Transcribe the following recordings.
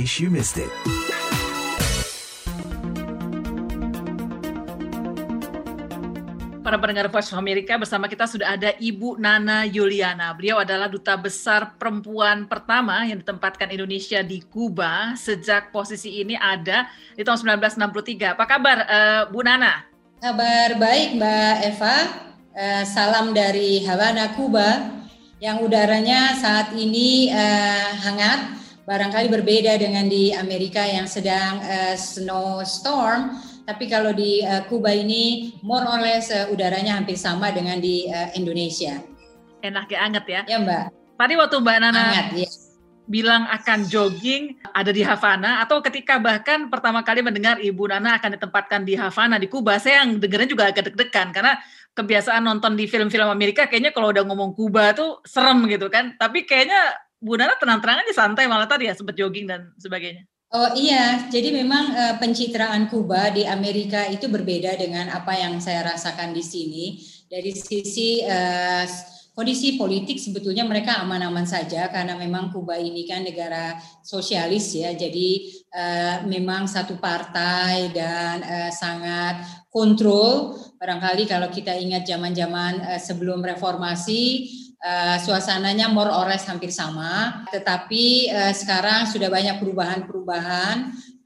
case you missed it. Para pendengar Voice of America bersama kita sudah ada Ibu Nana Yuliana. Beliau adalah duta besar perempuan pertama yang ditempatkan Indonesia di Kuba sejak posisi ini ada di tahun 1963. Apa kabar uh, Bu Nana? Kabar baik Mbak Eva. Uh, salam dari Havana, Kuba yang udaranya saat ini uh, hangat. Barangkali berbeda dengan di Amerika yang sedang uh, snowstorm tapi kalau di uh, Kuba ini more or less uh, udaranya hampir sama dengan di uh, Indonesia. Enak ya anget ya? Ya Mbak. Tadi waktu Mbak Nana anget, ya. bilang akan jogging ada di Havana atau ketika bahkan pertama kali mendengar Ibu Nana akan ditempatkan di Havana di Kuba, saya yang dengarnya juga agak deg-degan karena kebiasaan nonton di film-film Amerika kayaknya kalau udah ngomong Kuba tuh serem gitu kan. Tapi kayaknya Bu Nana tenang-tenang aja santai malah tadi ya sempat jogging dan sebagainya. Oh iya, jadi memang uh, pencitraan Kuba di Amerika itu berbeda dengan apa yang saya rasakan di sini. Dari sisi uh, kondisi politik sebetulnya mereka aman-aman saja karena memang Kuba ini kan negara sosialis ya, jadi uh, memang satu partai dan uh, sangat kontrol. Barangkali kalau kita ingat zaman-zaman uh, sebelum reformasi uh, suasananya more or less hampir sama, tetapi uh, sekarang sudah banyak perubahan-perubahan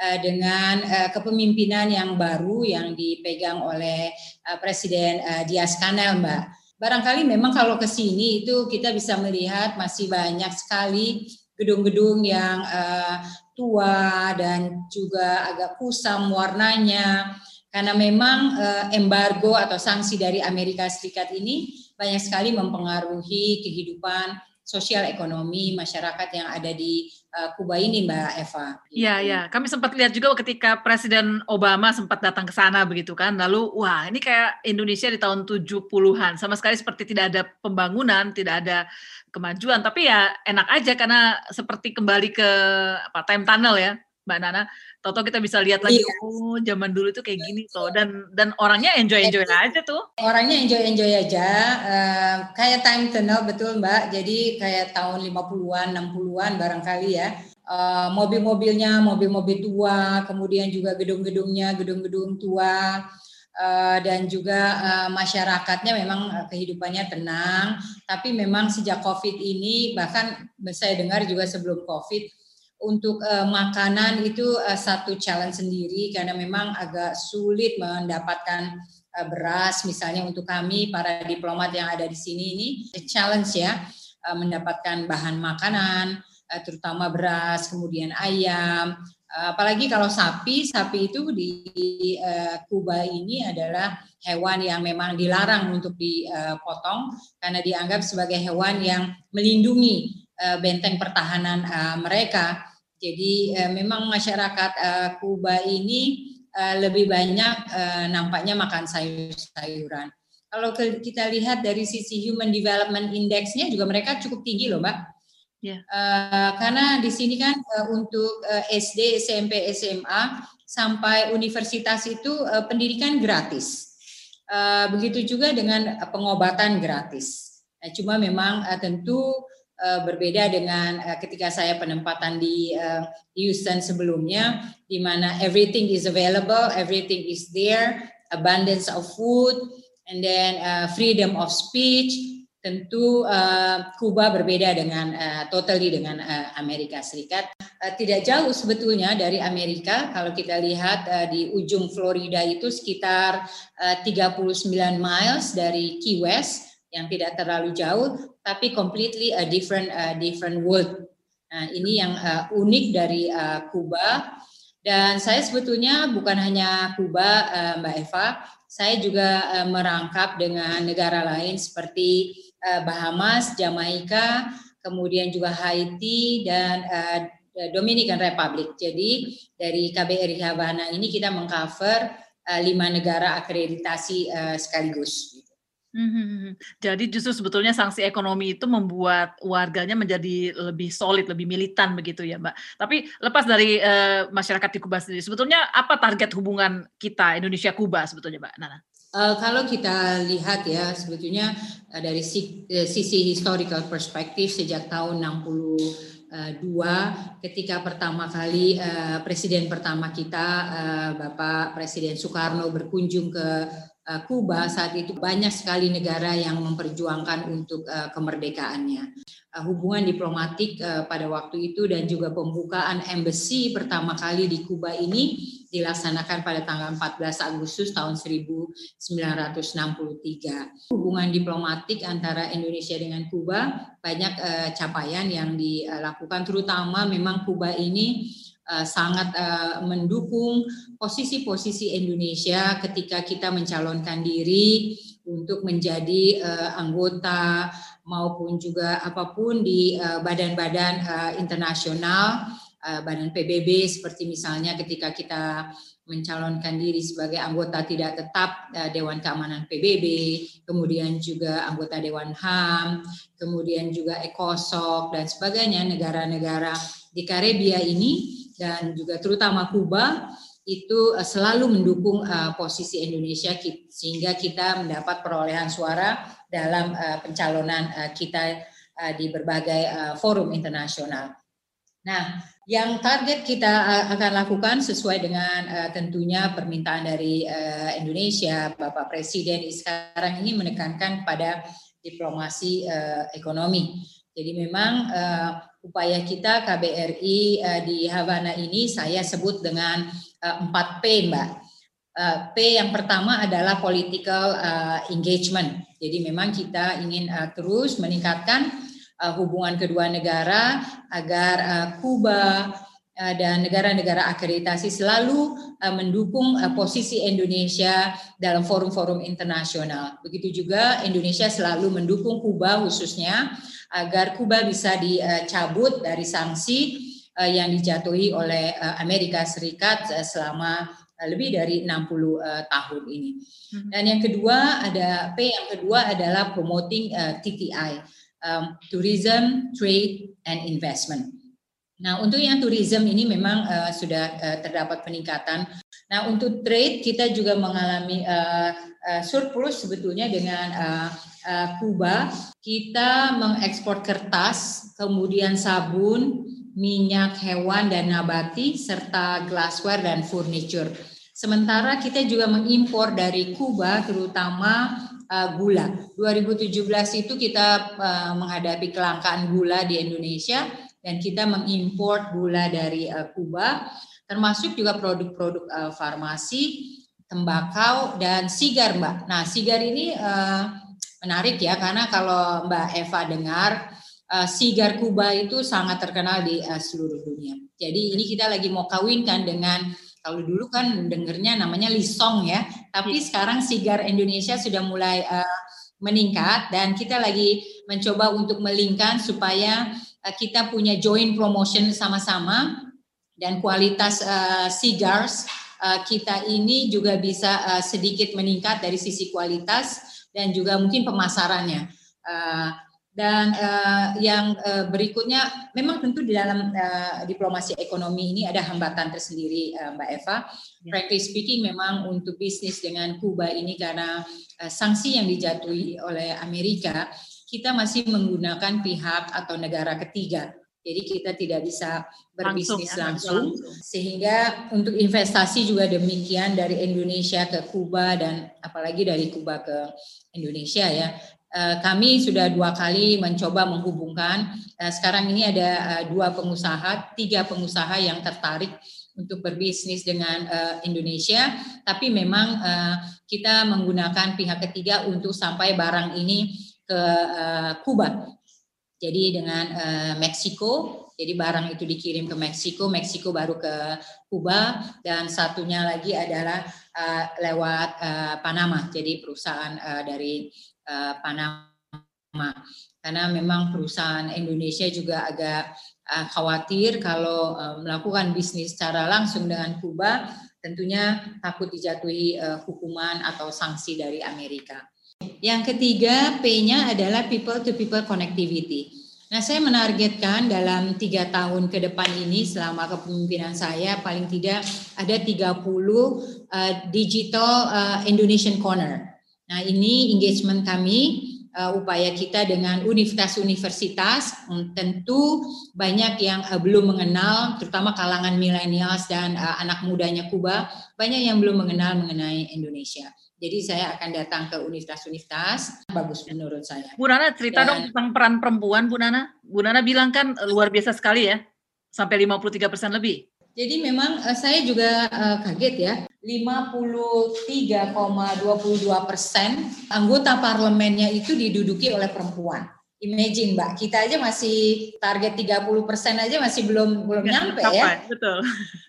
uh, dengan uh, kepemimpinan yang baru yang dipegang oleh uh, Presiden uh, Diaz Canel, Mbak. Barangkali memang kalau ke sini itu kita bisa melihat masih banyak sekali gedung-gedung yang uh, tua dan juga agak kusam warnanya karena memang uh, embargo atau sanksi dari Amerika Serikat ini banyak sekali mempengaruhi kehidupan sosial ekonomi masyarakat yang ada di uh, Kuba ini Mbak Eva. Iya, iya. Kami sempat lihat juga ketika Presiden Obama sempat datang ke sana begitu kan. Lalu wah, ini kayak Indonesia di tahun 70-an. Sama sekali seperti tidak ada pembangunan, tidak ada kemajuan, tapi ya enak aja karena seperti kembali ke apa time tunnel ya, Mbak Nana. Toto kita bisa lihat lagi, iya. oh zaman dulu tuh kayak gini tuh dan dan orangnya enjoy enjoy aja tuh. Orangnya enjoy enjoy aja, uh, kayak time tunnel betul mbak. Jadi kayak tahun 50-an, 60-an barangkali ya. Uh, mobil-mobilnya mobil-mobil tua, kemudian juga gedung-gedungnya gedung-gedung tua. Uh, dan juga uh, masyarakatnya memang uh, kehidupannya tenang, tapi memang sejak COVID ini bahkan saya dengar juga sebelum COVID untuk uh, makanan itu uh, satu challenge sendiri karena memang agak sulit mendapatkan uh, beras. Misalnya untuk kami para diplomat yang ada di sini ini challenge ya uh, mendapatkan bahan makanan uh, terutama beras kemudian ayam. Uh, apalagi kalau sapi sapi itu di uh, Kuba ini adalah hewan yang memang dilarang untuk dipotong karena dianggap sebagai hewan yang melindungi benteng pertahanan mereka jadi uh, memang masyarakat uh, Kuba ini uh, lebih banyak uh, nampaknya makan sayur-sayuran. Kalau kita lihat dari sisi Human Development Index-nya juga mereka cukup tinggi loh, Mbak. Yeah. Ya. Uh, karena di sini kan uh, untuk uh, SD, SMP, SMA sampai universitas itu uh, pendidikan gratis. Uh, begitu juga dengan pengobatan gratis. Nah, cuma memang uh, tentu uh, berbeda dengan uh, ketika saya penempatan di uh, Houston sebelumnya, di mana everything is available, everything is there, abundance of food, and then uh, freedom of speech. Tentu uh, Kuba berbeda dengan uh, totally dengan uh, Amerika Serikat. Uh, tidak jauh sebetulnya dari Amerika. Kalau kita lihat uh, di ujung Florida itu sekitar uh, 39 miles dari Key West yang tidak terlalu jauh, tapi completely a different uh, different world. Nah, ini yang uh, unik dari uh, Kuba. Dan saya sebetulnya bukan hanya Kuba, uh, Mbak Eva, saya juga uh, merangkap dengan negara lain seperti uh, Bahamas, Jamaika, kemudian juga Haiti dan uh, Dominican Republic. Jadi dari KBRI Havana ini kita mengcover uh, lima negara akreditasi uh, sekaligus. Hmm, jadi justru sebetulnya sanksi ekonomi itu membuat warganya menjadi lebih solid, lebih militan begitu ya, Mbak. Tapi lepas dari uh, masyarakat di Kuba sendiri, sebetulnya apa target hubungan kita Indonesia-Kuba sebetulnya, Mbak Nana? Uh, kalau kita lihat ya, sebetulnya uh, dari si, uh, sisi historical perspektif sejak tahun 60 dua ketika pertama kali presiden pertama kita Bapak Presiden Soekarno berkunjung ke Kuba saat itu banyak sekali negara yang memperjuangkan untuk uh, kemerdekaannya. Uh, hubungan diplomatik pada waktu itu dan juga pembukaan embassy pertama kali di Kuba ini dilaksanakan pada tanggal 14 Agustus tahun 1963. Hubungan diplomatik antara Indonesia dengan Kuba banyak capaian yang dilakukan terutama memang Kuba ini uh, sangat uh, mendukung posisi-posisi Indonesia ketika kita mencalonkan diri untuk menjadi uh, anggota maupun juga apa pun di badan-badan internasional, badan PBB seperti misalnya ketika kita mencalonkan diri sebagai anggota tidak tetap Dewan Keamanan PBB, kemudian juga anggota Dewan HAM, kemudian juga ECOSOC dan sebagainya negara-negara di Karibia ini dan juga terutama Kuba itu eh, selalu mendukung uh, posisi Indonesia sehingga kita mendapat perolehan suara dalam uh, pencalonan uh, kita uh, di berbagai uh, forum internasional. Nah, yang target kita akan lakukan sesuai dengan uh, tentunya permintaan dari uh, Indonesia, Bapak Presiden sekarang ini menekankan pada diplomasi uh, ekonomi. Jadi memang uh, upaya kita KBRI uh, eh, di Havana ini saya sebut dengan uh, 4P, Mbak. Uh, P yang pertama adalah political uh, engagement. Jadi memang kita ingin uh, terus meningkatkan uh, hubungan kedua negara agar uh, Kuba dan negara-negara akreditasi selalu uh, mendukung uh, posisi Indonesia dalam forum-forum internasional. Begitu juga Indonesia selalu mendukung Kuba khususnya agar Kuba bisa dicabut dari sanksi eh, yang dijatuhi oleh eh, Amerika Serikat eh, selama lebih dari 60 tahun ini. Hmm. Dan yang kedua ada P yang kedua adalah promoting TTI, um, tourism, trade and investment. Nah, untuk yang tourism ini memang uh, sudah uh, terdapat peningkatan. Nah, untuk trade kita juga mengalami uh, uh, surplus sebetulnya dengan uh, uh, Kuba, kita mengekspor kertas, kemudian sabun, minyak hewan dan nabati, serta glassware dan furniture. Sementara kita juga mengimpor dari Kuba, terutama uh, gula. 2017 itu kita uh, menghadapi kelangkaan gula di Indonesia dan kita mengimpor gula dari uh, Kuba, termasuk juga produk-produk uh, farmasi, tembakau dan sigar, Mbak. Nah, sigar ini uh, menarik ya karena kalau Mbak Eva dengar uh, sigar Kuba itu sangat terkenal di uh, seluruh dunia. Jadi ini kita lagi mau kawinkan dengan kalau dulu kan dengernya namanya lisong ya, tapi iya. sekarang sigar Indonesia sudah mulai uh, meningkat dan kita lagi mencoba untuk melingkan supaya kita punya joint promotion sama-sama dan kualitas uh, cigars uh, kita ini juga bisa uh, sedikit meningkat dari sisi kualitas dan juga mungkin pemasarannya. Uh, dan uh, yang uh, berikutnya, memang tentu di dalam uh, diplomasi ekonomi ini ada hambatan tersendiri, uh, Mbak Eva. Ya. Frankly speaking, memang untuk bisnis dengan Kuba ini karena uh, sanksi yang dijatuhi oleh Amerika, kita masih menggunakan pihak atau negara ketiga jadi kita tidak bisa berbisnis langsung, ya, langsung, sehingga untuk investasi juga demikian dari Indonesia ke Kuba dan apalagi dari Kuba ke Indonesia ya. Eh, kami sudah dua kali mencoba menghubungkan. Eh, sekarang ini ada eh, dua pengusaha, tiga pengusaha yang tertarik untuk berbisnis dengan Indonesia, tapi memang kita menggunakan pihak ketiga untuk sampai barang ini ke Kuba jadi dengan uh, Meksiko, jadi barang itu dikirim ke Meksiko, Meksiko baru ke Kuba, dan satunya lagi adalah uh, lewat uh, Panama, jadi perusahaan uh, dari uh, Panama. Karena memang perusahaan Indonesia juga agak uh, khawatir kalau uh, melakukan bisnis secara langsung dengan Kuba, tentunya takut dijatuhi uh, hukuman atau sanksi dari Amerika. Yang ketiga, P-nya adalah people to people connectivity. Nah, saya menargetkan dalam tiga tahun ke depan ini selama kepemimpinan saya paling tidak ada 30 uh, digital uh, Indonesian Corner. Nah, ini engagement kami uh, upaya kita dengan universitas-universitas. Um, tentu banyak yang uh, belum mengenal, terutama kalangan milenials dan uh, anak mudanya Kuba, banyak yang belum mengenal mengenai Indonesia. Jadi saya akan datang ke universitas-universitas, bagus menurut saya. Bu Nana cerita dan, dong tentang peran perempuan, Bu Nana. Bu Nana bilang kan luar biasa sekali ya, sampai 53 persen lebih. Jadi memang uh, saya juga uh, kaget ya, 53,22 persen anggota parlemennya itu diduduki oleh perempuan. Imagine Mbak, kita aja masih target 30 persen aja masih belum belum ya, nyampe ya. Betul.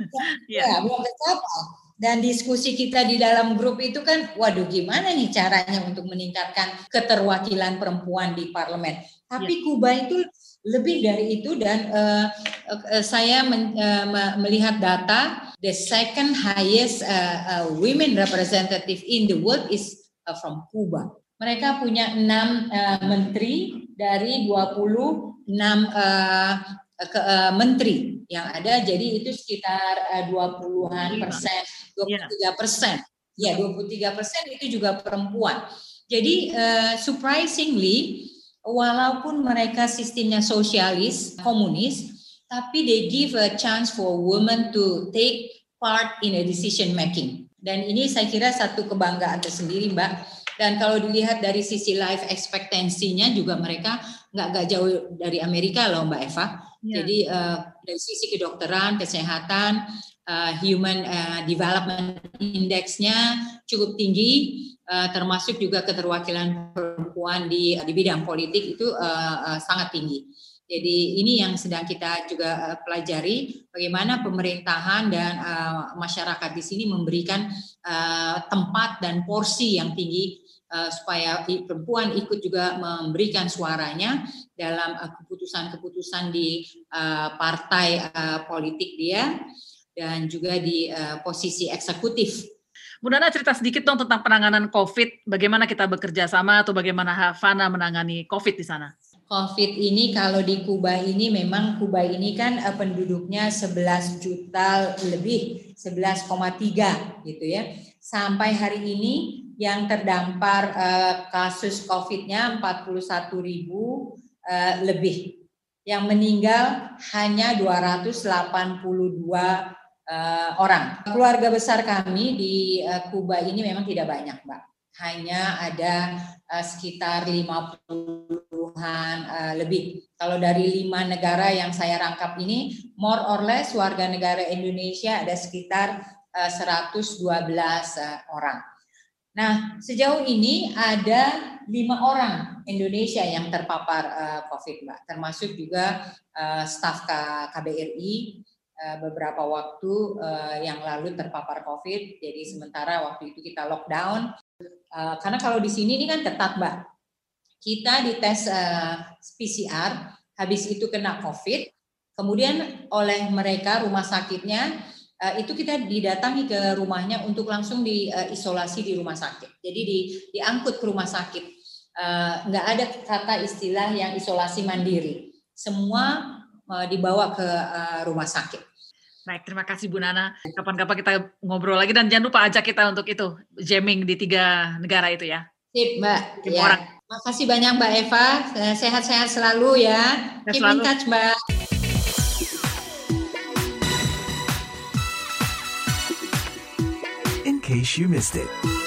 ya, ya, belum tercapai. Dan diskusi kita di dalam grup itu kan, waduh gimana nih caranya untuk meningkatkan keterwakilan perempuan di parlemen. Tapi ya. Kuba itu lebih dari itu dan uh, uh, saya men, uh, melihat data the second highest uh, uh, women representative in the world is uh, from Cuba. Mereka punya enam uh, menteri dari 26 uh, ke, uh, menteri yang ada, jadi itu sekitar uh, 20-an persen, 23 persen. Ya, 23 persen itu juga perempuan. Jadi uh, surprisingly, walaupun mereka sistemnya sosialis, komunis, tapi they give a chance for women to take part in a decision making. Dan ini saya kira satu kebanggaan tersendiri, Mbak. Dan kalau dilihat dari sisi life expectancy-nya juga mereka nggak nggak jauh dari Amerika loh, Mbak Eva. Yeah. Jadi uh, dari sisi kedokteran, kesehatan, uh, human uh, development index-nya cukup tinggi, uh, termasuk juga keterwakilan perempuan di di bidang politik itu uh, uh, sangat tinggi. Jadi ini yang sedang kita juga pelajari bagaimana pemerintahan dan uh, masyarakat di sini memberikan uh, tempat dan porsi yang tinggi supaya perempuan ikut juga memberikan suaranya dalam keputusan-keputusan uh, di uh, partai politik dia dan juga di posisi eksekutif. Bu Nana cerita sedikit dong tentang penanganan COVID, bagaimana kita bekerja sama atau bagaimana Havana menangani COVID di sana? COVID ini kalau di Kuba ini memang Kuba ini kan penduduknya 11 juta lebih, 11,3 gitu ya. Sampai hari ini yang terdampar uh, kasus COVID-nya 41 ribu uh, lebih. Yang meninggal hanya 282 uh, orang. Keluarga besar kami di uh, Kuba ini memang tidak banyak, Mbak. Hanya ada uh, sekitar 50-an uh, lebih. Kalau dari lima negara yang saya rangkap ini, more or less warga negara Indonesia ada sekitar uh, 112 uh, orang. Nah, sejauh ini ada lima orang Indonesia yang terpapar uh, COVID, Mbak, termasuk juga uh, staf KBRI beberapa waktu yang lalu terpapar COVID. Jadi sementara waktu itu kita lockdown, Uh, karena kalau di sini ini kan ketat, Mbak. Kita dites uh, PCR, habis itu kena COVID, kemudian oleh mereka rumah sakitnya uh, itu kita didatangi ke rumahnya untuk langsung diisolasi uh, di rumah sakit. Jadi di, diangkut ke rumah sakit. Uh, nggak ada kata istilah yang isolasi mandiri. Semua uh, dibawa ke uh, rumah sakit. Baik, terima kasih Bu Nana. Kapan-kapan kita ngobrol lagi dan jangan lupa ajak kita untuk itu jamming di tiga negara itu ya. Sip, Mbak. Tim ya. orang. Makasih banyak Mbak Eva. Sehat-sehat selalu ya. Keep selalu. in touch, Mbak. Case you missed it.